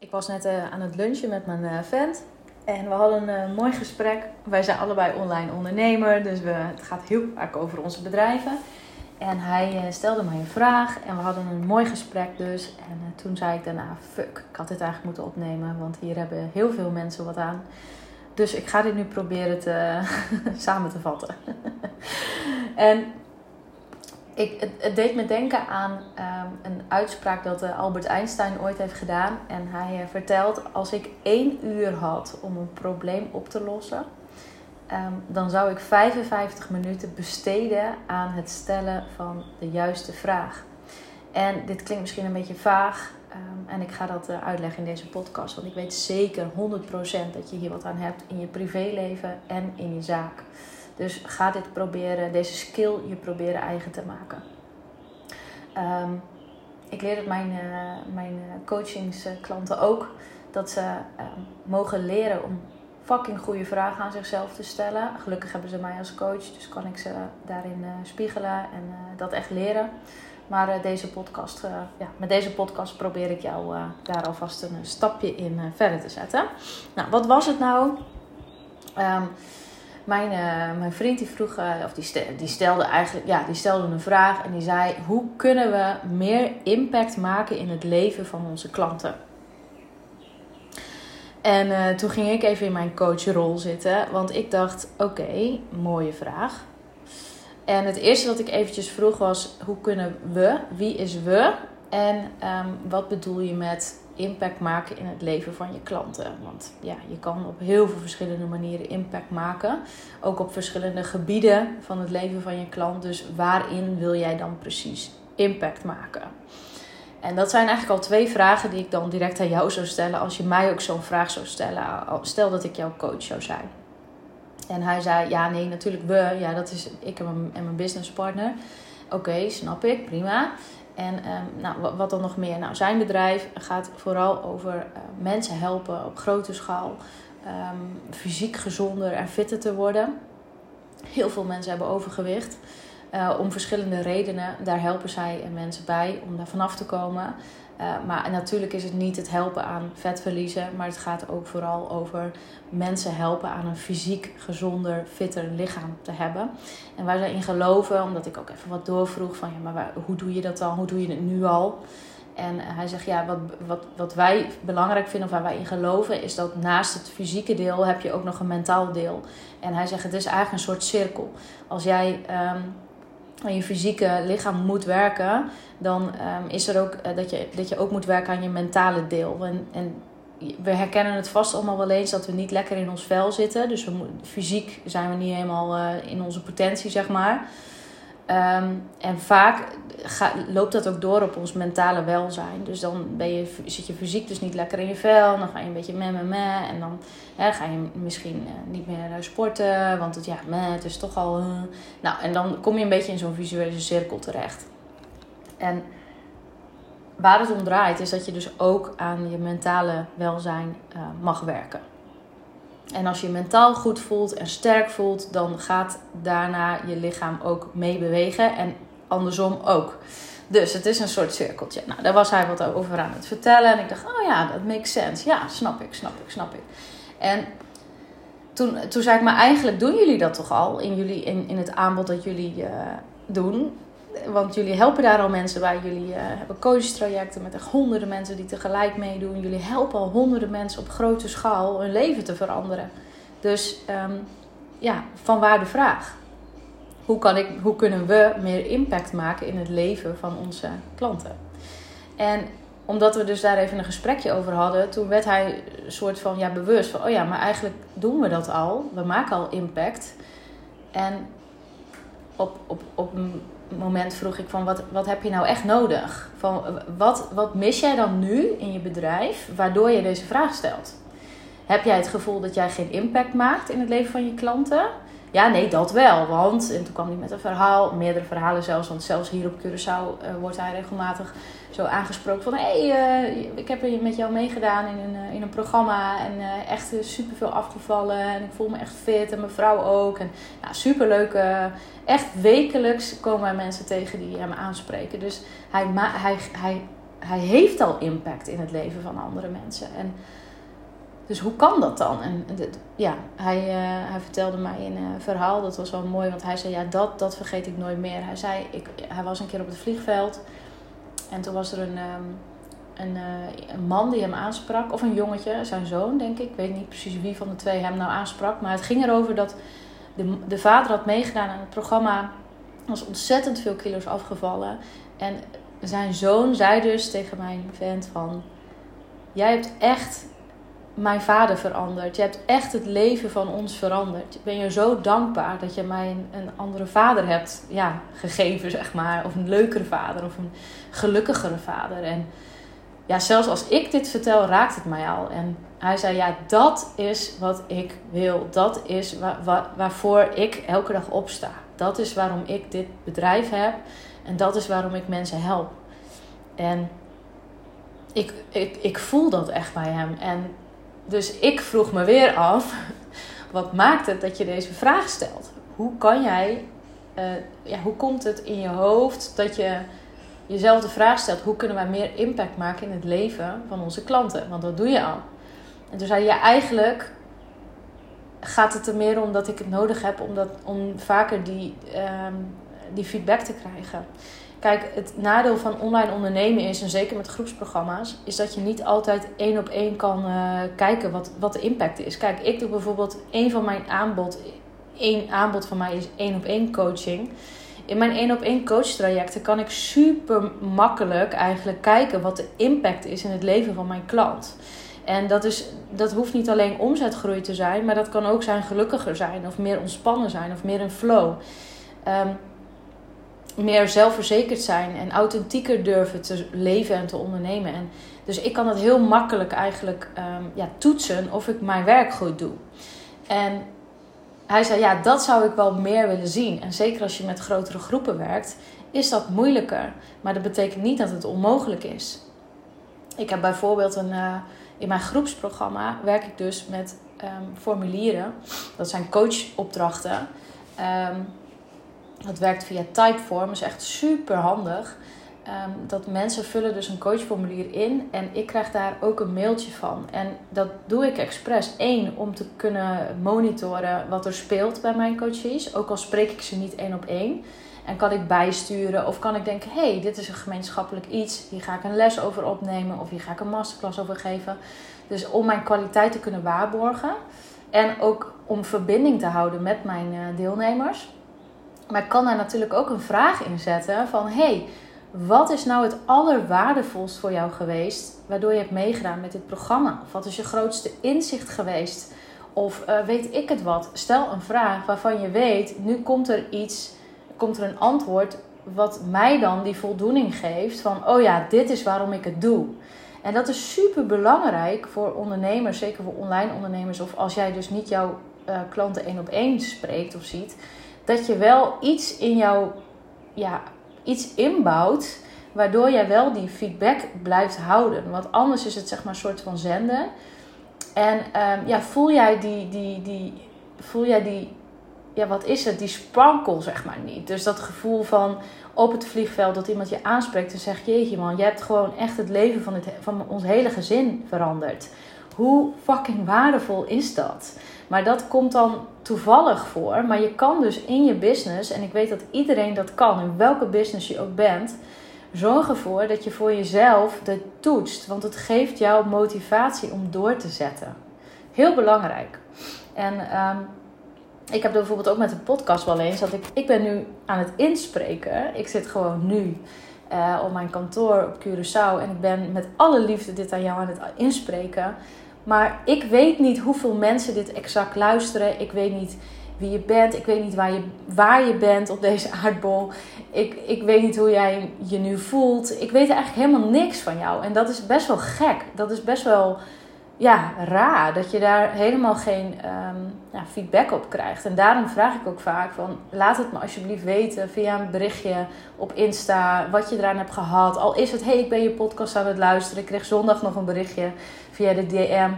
Ik was net uh, aan het lunchen met mijn uh, vent. En we hadden een uh, mooi gesprek. Wij zijn allebei online ondernemer. Dus we, het gaat heel vaak over onze bedrijven. En hij stelde mij een vraag. En we hadden een mooi gesprek dus. En toen zei ik daarna, fuck, ik had dit eigenlijk moeten opnemen. Want hier hebben heel veel mensen wat aan. Dus ik ga dit nu proberen te, samen te vatten. en ik, het, deed me denken aan um, een uitspraak dat uh, Albert Einstein ooit heeft gedaan. En hij uh, vertelt: Als ik één uur had om een probleem op te lossen, um, dan zou ik 55 minuten besteden aan het stellen van de juiste vraag. En dit klinkt misschien een beetje vaag. Um, en ik ga dat uh, uitleggen in deze podcast. Want ik weet zeker 100% dat je hier wat aan hebt in je privéleven en in je zaak. Dus ga dit proberen, deze skill je proberen eigen te maken. Um, ik leer het mijn, uh, mijn coachingsklanten ook. Dat ze uh, mogen leren om fucking goede vragen aan zichzelf te stellen. Gelukkig hebben ze mij als coach, dus kan ik ze daarin uh, spiegelen en dat echt leren. Maar deze podcast, ja, met deze podcast probeer ik jou daar alvast een stapje in verder te zetten. Nou, wat was het nou? Um, mijn, uh, mijn vriend die vroeg, uh, of die, stelde, die stelde eigenlijk, ja, die stelde een vraag en die zei: hoe kunnen we meer impact maken in het leven van onze klanten? En uh, toen ging ik even in mijn coachrol zitten, want ik dacht: oké, mooie vraag. En het eerste wat ik eventjes vroeg was: hoe kunnen we, wie is we? En um, wat bedoel je met impact maken in het leven van je klanten. Want ja, je kan op heel veel verschillende manieren impact maken. Ook op verschillende gebieden van het leven van je klant. Dus waarin wil jij dan precies impact maken? En dat zijn eigenlijk al twee vragen die ik dan direct aan jou zou stellen als je mij ook zo'n vraag zou stellen. Stel dat ik jouw coach zou zijn. En hij zei: Ja, nee, natuurlijk we. Ja, dat is ik en mijn, en mijn businesspartner. Oké, snap ik, prima. En um, nou, wat dan nog meer? Nou, zijn bedrijf gaat vooral over uh, mensen helpen op grote schaal. Um, fysiek gezonder en fitter te worden. Heel veel mensen hebben overgewicht. Uh, om verschillende redenen. Daar helpen zij mensen bij om daar vanaf te komen. Uh, maar natuurlijk is het niet het helpen aan vetverliezen, maar het gaat ook vooral over mensen helpen aan een fysiek gezonder, fitter lichaam te hebben. En waar zij in geloven, omdat ik ook even wat doorvroeg van ja, maar hoe doe je dat dan? Hoe doe je het nu al? En hij zegt ja, wat, wat, wat wij belangrijk vinden of waar wij in geloven, is dat naast het fysieke deel heb je ook nog een mentaal deel. En hij zegt het is eigenlijk een soort cirkel. Als jij. Um, aan je fysieke lichaam moet werken, dan um, is er ook uh, dat, je, dat je ook moet werken aan je mentale deel. En, en we herkennen het vast allemaal wel eens dat we niet lekker in ons vel zitten. Dus we, fysiek zijn we niet helemaal uh, in onze potentie, zeg maar. Um, en vaak loopt dat ook door op ons mentale welzijn. Dus dan ben je, zit je fysiek dus niet lekker in je vel. Dan ga je een beetje meh, meh, meh. En dan ga je misschien uh, niet meer sporten. Want het, ja, het is toch al... Uh. Nou, en dan kom je een beetje in zo'n visuele cirkel terecht. En waar het om draait is dat je dus ook aan je mentale welzijn uh, mag werken. En als je mentaal goed voelt en sterk voelt, dan gaat daarna je lichaam ook mee bewegen. En andersom ook. Dus het is een soort cirkeltje. Nou, daar was hij wat over aan het vertellen. En ik dacht, oh ja, dat makes sense. Ja, snap ik, snap ik, snap ik. En toen, toen zei ik, maar eigenlijk doen jullie dat toch al in, jullie, in, in het aanbod dat jullie uh, doen want jullie helpen daar al mensen bij. Jullie uh, hebben coachtrajecten met echt honderden mensen die tegelijk meedoen. Jullie helpen al honderden mensen op grote schaal hun leven te veranderen. Dus um, ja, van waar de vraag? Hoe, kan ik, hoe kunnen we meer impact maken in het leven van onze klanten? En omdat we dus daar even een gesprekje over hadden, toen werd hij een soort van ja, bewust van: oh ja, maar eigenlijk doen we dat al. We maken al impact. En op, op, op een moment vroeg ik van wat, wat heb je nou echt nodig? Van, wat, wat mis jij dan nu in je bedrijf waardoor je deze vraag stelt? Heb jij het gevoel dat jij geen impact maakt in het leven van je klanten? Ja, nee, dat wel. Want, en toen kwam hij met een verhaal, meerdere verhalen zelfs. Want zelfs hier op Curaçao uh, wordt hij regelmatig zo aangesproken van... Hé, hey, uh, ik heb met jou meegedaan in een, uh, in een programma. En echt super veel afgevallen. En ik voel me echt fit. En mijn vrouw ook. En nou, super leuk. echt wekelijks komen er mensen tegen die hem aanspreken. Dus hij, hij, hij hij heeft al impact in het leven van andere mensen. En dus hoe kan dat dan? En ja, hij, uh, hij vertelde mij een uh, verhaal, dat was wel mooi, want hij zei: Ja, dat, dat vergeet ik nooit meer. Hij zei: ik, Hij was een keer op het vliegveld en toen was er een, um, een, uh, een, man die hem aansprak, of een jongetje, zijn zoon, denk ik. Ik weet niet precies wie van de twee hem nou aansprak, maar het ging erover dat de, de vader had meegedaan aan het programma, was ontzettend veel kilo's afgevallen. En zijn zoon zei dus tegen mijn vent: van, Jij hebt echt mijn vader veranderd. Je hebt echt het leven van ons veranderd. Ik ben je zo dankbaar dat je mij een, een, andere vader hebt ja, gegeven, zeg maar. Of een leukere vader of een gelukkigere vader. En ja, zelfs als ik dit vertel, raakt het mij al. En hij zei, ja, dat is wat ik wil. Dat is waarvoor ik elke dag opsta. Dat is waarom ik dit bedrijf heb. En dat is waarom ik mensen help. En ik, ik, ik voel dat echt bij hem. En dus ik vroeg me weer af, wat maakt het dat je deze vraag stelt? Hoe kan jij, uh, ja, hoe komt het in je hoofd dat je jezelf de vraag stelt: hoe kunnen wij meer impact maken in het leven van onze klanten? Want dat doe je al. En toen zei je eigenlijk gaat het er meer om dat ik het nodig heb om, dat, om vaker die, um, die feedback te krijgen. Kijk, het nadeel van online ondernemen is, en zeker met groepsprogramma's, is dat je niet altijd één op één kan uh, kijken wat, wat de impact is. Kijk, ik doe bijvoorbeeld een van mijn aanbod, één aanbod van mij is één op één coaching. In mijn één op één coach trajecten kan ik super makkelijk eigenlijk kijken wat de impact is in het leven van mijn klant. En dat, is, dat hoeft niet alleen omzetgroei te zijn, maar dat kan ook zijn gelukkiger zijn, of meer ontspannen zijn, of meer in flow. Um, meer zelfverzekerd zijn en authentieker durven te leven en te ondernemen. En dus ik kan het heel makkelijk eigenlijk um, ja, toetsen of ik mijn werk goed doe. En hij zei, ja, dat zou ik wel meer willen zien. En zeker als je met grotere groepen werkt, is dat moeilijker. Maar dat betekent niet dat het onmogelijk is. Ik heb bijvoorbeeld een, uh, in mijn groepsprogramma werk ik dus met um, formulieren. Dat zijn coachopdrachten. Um, dat werkt via Typeform, is echt super handig. Um, dat mensen vullen dus een coachformulier in en ik krijg daar ook een mailtje van. En dat doe ik expres. Eén, om te kunnen monitoren wat er speelt bij mijn coaches. Ook al spreek ik ze niet één op één. En kan ik bijsturen of kan ik denken: hé, hey, dit is een gemeenschappelijk iets. Hier ga ik een les over opnemen of hier ga ik een masterclass over geven. Dus om mijn kwaliteit te kunnen waarborgen. En ook om verbinding te houden met mijn uh, deelnemers. Maar ik kan daar natuurlijk ook een vraag in zetten van hey, wat is nou het allerwaardevolst voor jou geweest waardoor je hebt meegedaan met dit programma? Of wat is je grootste inzicht geweest? Of uh, weet ik het wat? Stel een vraag waarvan je weet, nu komt er iets, komt er een antwoord wat mij dan die voldoening geeft van, oh ja, dit is waarom ik het doe. En dat is super belangrijk voor ondernemers, zeker voor online ondernemers, of als jij dus niet jouw uh, klanten één op één spreekt of ziet dat je wel iets in jou, ja, iets inbouwt, waardoor jij wel die feedback blijft houden. Want anders is het zeg maar een soort van zenden. En um, ja, voel jij die, die, die, voel jij die, ja, wat is het, die sparkle zeg maar niet. Dus dat gevoel van op het vliegveld dat iemand je aanspreekt en zegt: Jeetje man, je hebt gewoon echt het leven van, het, van ons hele gezin veranderd. Hoe fucking waardevol is dat? Maar dat komt dan toevallig voor. Maar je kan dus in je business, en ik weet dat iedereen dat kan, in welke business je ook bent, zorg ervoor dat je voor jezelf dit toetst. Want het geeft jou motivatie om door te zetten. Heel belangrijk. En ehm, ik heb bijvoorbeeld ook met de podcast wel eens dat ik, ik ben nu aan het inspreken. Ik zit gewoon nu uh, op mijn kantoor op Curaçao en ik ben met alle liefde dit aan jou aan het inspreken. Maar ik weet niet hoeveel mensen dit exact luisteren. Ik weet niet wie je bent. Ik weet niet waar je, waar je bent op deze aardbol. Ik, ik weet niet hoe jij je nu voelt. Ik weet eigenlijk helemaal niks van jou. En dat is best wel gek. Dat is best wel ja, raar dat je daar helemaal geen um, ja, feedback op krijgt. En daarom vraag ik ook vaak van laat het me alsjeblieft weten via een berichtje op Insta wat je eraan hebt gehad. Al is het hey ik ben je podcast aan het luisteren. Ik kreeg zondag nog een berichtje via de DM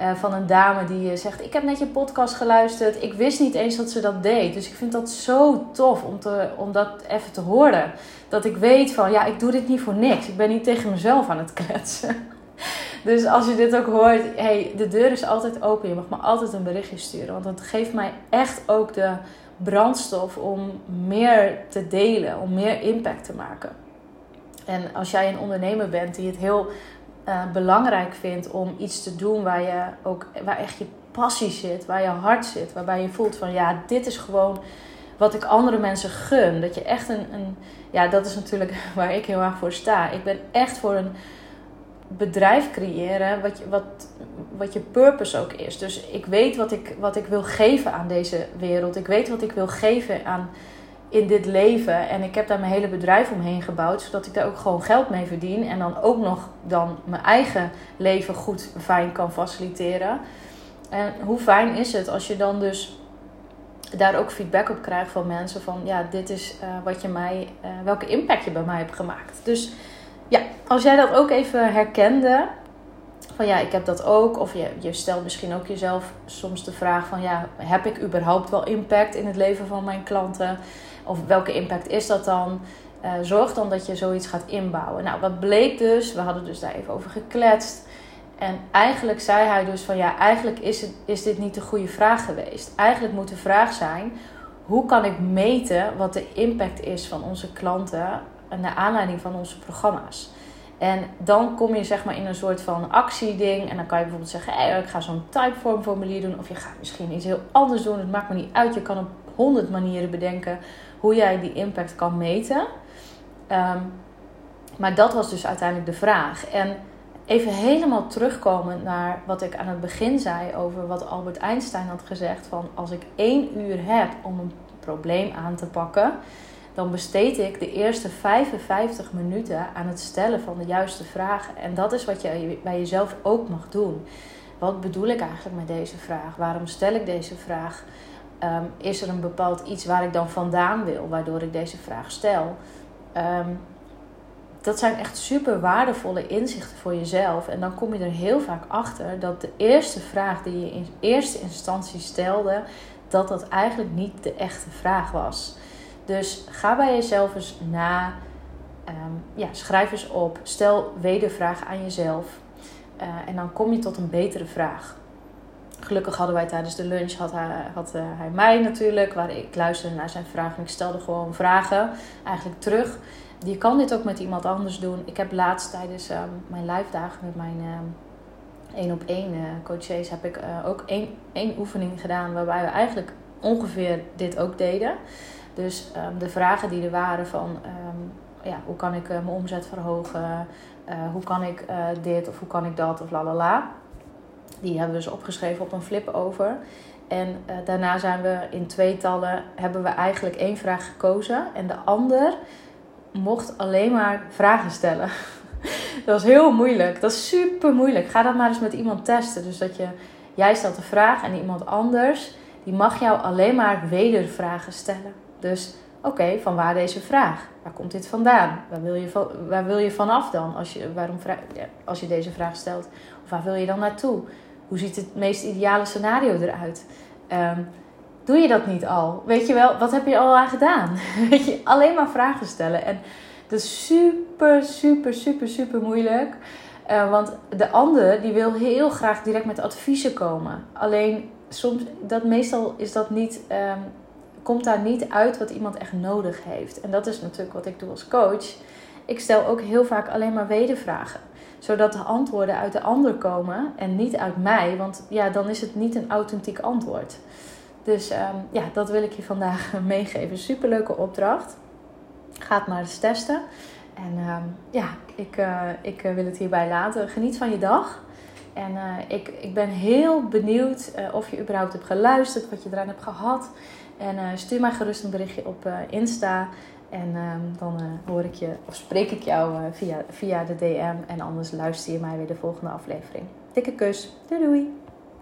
uh, van een dame die eh, zegt ik heb net je podcast geluisterd. Ik wist niet eens dat ze dat deed. Dus ik vind dat zo tof om, te, om dat even te horen. dat ik weet van ja, ik doe dit niet voor niks. Ik ben niet tegen mezelf aan het kletsen. Dus als je dit ook hoort, hey, de deur is altijd open. Je mag me altijd een berichtje sturen. Want dat geeft mij echt ook de brandstof om meer te delen, om meer impact te maken. En als jij een ondernemer bent die het heel uh, belangrijk vindt om iets te doen waar je ook waar echt je passie zit, waar je hart zit, waarbij je voelt van ja, dit is gewoon wat ik andere mensen gun. Dat je echt een, een ja, dat is natuurlijk waar ik heel erg voor sta. Ik ben echt voor een bedrijf creëren wat, je, wat, wat je purpose ook is. Dus ik weet wat ik, wat ik wil geven aan deze wereld. Ik weet wat ik wil geven aan in dit leven. En ik heb daar mijn hele bedrijf omheen gebouwd. Zodat ik daar ook gewoon geld mee verdien. En dan ook nog dan mijn eigen leven goed fijn kan faciliteren. En hoe fijn is het als je dan dus daar ook feedback op krijgt van mensen. Van ja, dit is uh, wat je mij, uh, welke impact je bij mij hebt gemaakt. Dus ja, als jij dat ook even herkende. Van ja, ik heb dat ook. Of je, je stelt misschien ook jezelf soms de vraag van ja, heb ik überhaupt wel impact in het leven van mijn klanten? Of welke impact is dat dan? Uh, zorg dan dat je zoiets gaat inbouwen. Nou, wat bleek dus, we hadden dus daar even over gekletst. En eigenlijk zei hij dus van ja, eigenlijk is, het, is dit niet de goede vraag geweest. Eigenlijk moet de vraag zijn, hoe kan ik meten wat de impact is van onze klanten naar aanleiding van onze programma's? En dan kom je zeg maar in een soort van actieding. En dan kan je bijvoorbeeld zeggen, ik ga zo'n typeform formulier doen. Of je gaat misschien iets heel anders doen. Het maakt me niet uit. Je kan op honderd manieren bedenken hoe jij die impact kan meten. Um, maar dat was dus uiteindelijk de vraag. En even helemaal terugkomen naar wat ik aan het begin zei over wat Albert Einstein had gezegd: van als ik één uur heb om een probleem aan te pakken, dan besteed ik de eerste 55 minuten aan het stellen van de juiste vragen. En dat is wat je bij jezelf ook mag doen. Wat bedoel ik eigenlijk met deze vraag? Waarom stel ik deze vraag? Um, is er een bepaald iets waar ik dan vandaan wil, waardoor ik deze vraag stel? Um, dat zijn echt super waardevolle inzichten voor jezelf. En dan kom je er heel vaak achter dat de eerste vraag die je in eerste instantie stelde, dat dat eigenlijk niet de echte vraag was. Dus ga bij jezelf eens na. Um, ja, schrijf eens op. Stel wedervragen aan jezelf. Uh, en dan kom je tot een betere vraag. Gelukkig hadden wij tijdens de lunch, had hij, had uh, hij mij natuurlijk, waar ik luisterde naar zijn vragen. En ik stelde gewoon vragen eigenlijk terug. Je kan dit ook met iemand anders doen. Ik heb laatst tijdens um, mijn live dagen met mijn um, één op één uh, coaches heb ik ook één oefening gedaan waarbij we eigenlijk ongeveer dit ook deden. Dus um, de vragen die er waren van ja, hoe kan ik uh, mijn omzet verhogen? hoe kan ik dit of hoe kan ik dat of la la la. Die hebben we dus opgeschreven op een flip over. En daarna zijn we in tweetallen, hebben we eigenlijk één vraag gekozen. En de ander mocht alleen maar vragen stellen. dat was heel moeilijk. Dat is super moeilijk. Ga dat maar eens met iemand testen. Dus dat je, jij stelt de vraag en iemand anders, die mag jou alleen maar wedervragen stellen. Dus oké, van waar deze vraag? Waar komt dit vandaan? Waar wil je, van, waar wil je vanaf dan als je, waarom als je deze vraag stelt? Of waar wil je dan naartoe? Hoe ziet het meest ideale scenario eruit? Um, Doe je dat niet al? Weet je wel, wat heb je al aan gedaan? Weet je, alleen maar vragen stellen. En dat is super, super, super, super moeilijk. Uh, want de ander die wil heel graag direct met adviezen komen. Alleen soms, dat meestal is dat niet, um, komt daar niet uit wat iemand echt nodig heeft. En dat is natuurlijk wat ik doe als coach. Ik stel ook heel vaak alleen maar wedervragen. Zodat de antwoorden uit de ander komen en niet uit mij. Want ja, dan is het niet een authentiek antwoord. Dus um, ja, dat wil ik je vandaag meegeven. Superleuke opdracht. Ga het maar eens testen. En um, ja, ik, uh, ik wil het hierbij laten. Geniet van je dag. En uh, ik, ik ben heel benieuwd of je überhaupt hebt geluisterd, wat je eraan hebt gehad. En stuur mij gerust een berichtje op Insta. En um, dan hoor ik je of spreek ik jou via, via de DM. En anders luister je mij weer de volgende aflevering. Dikke kus. Doei doei.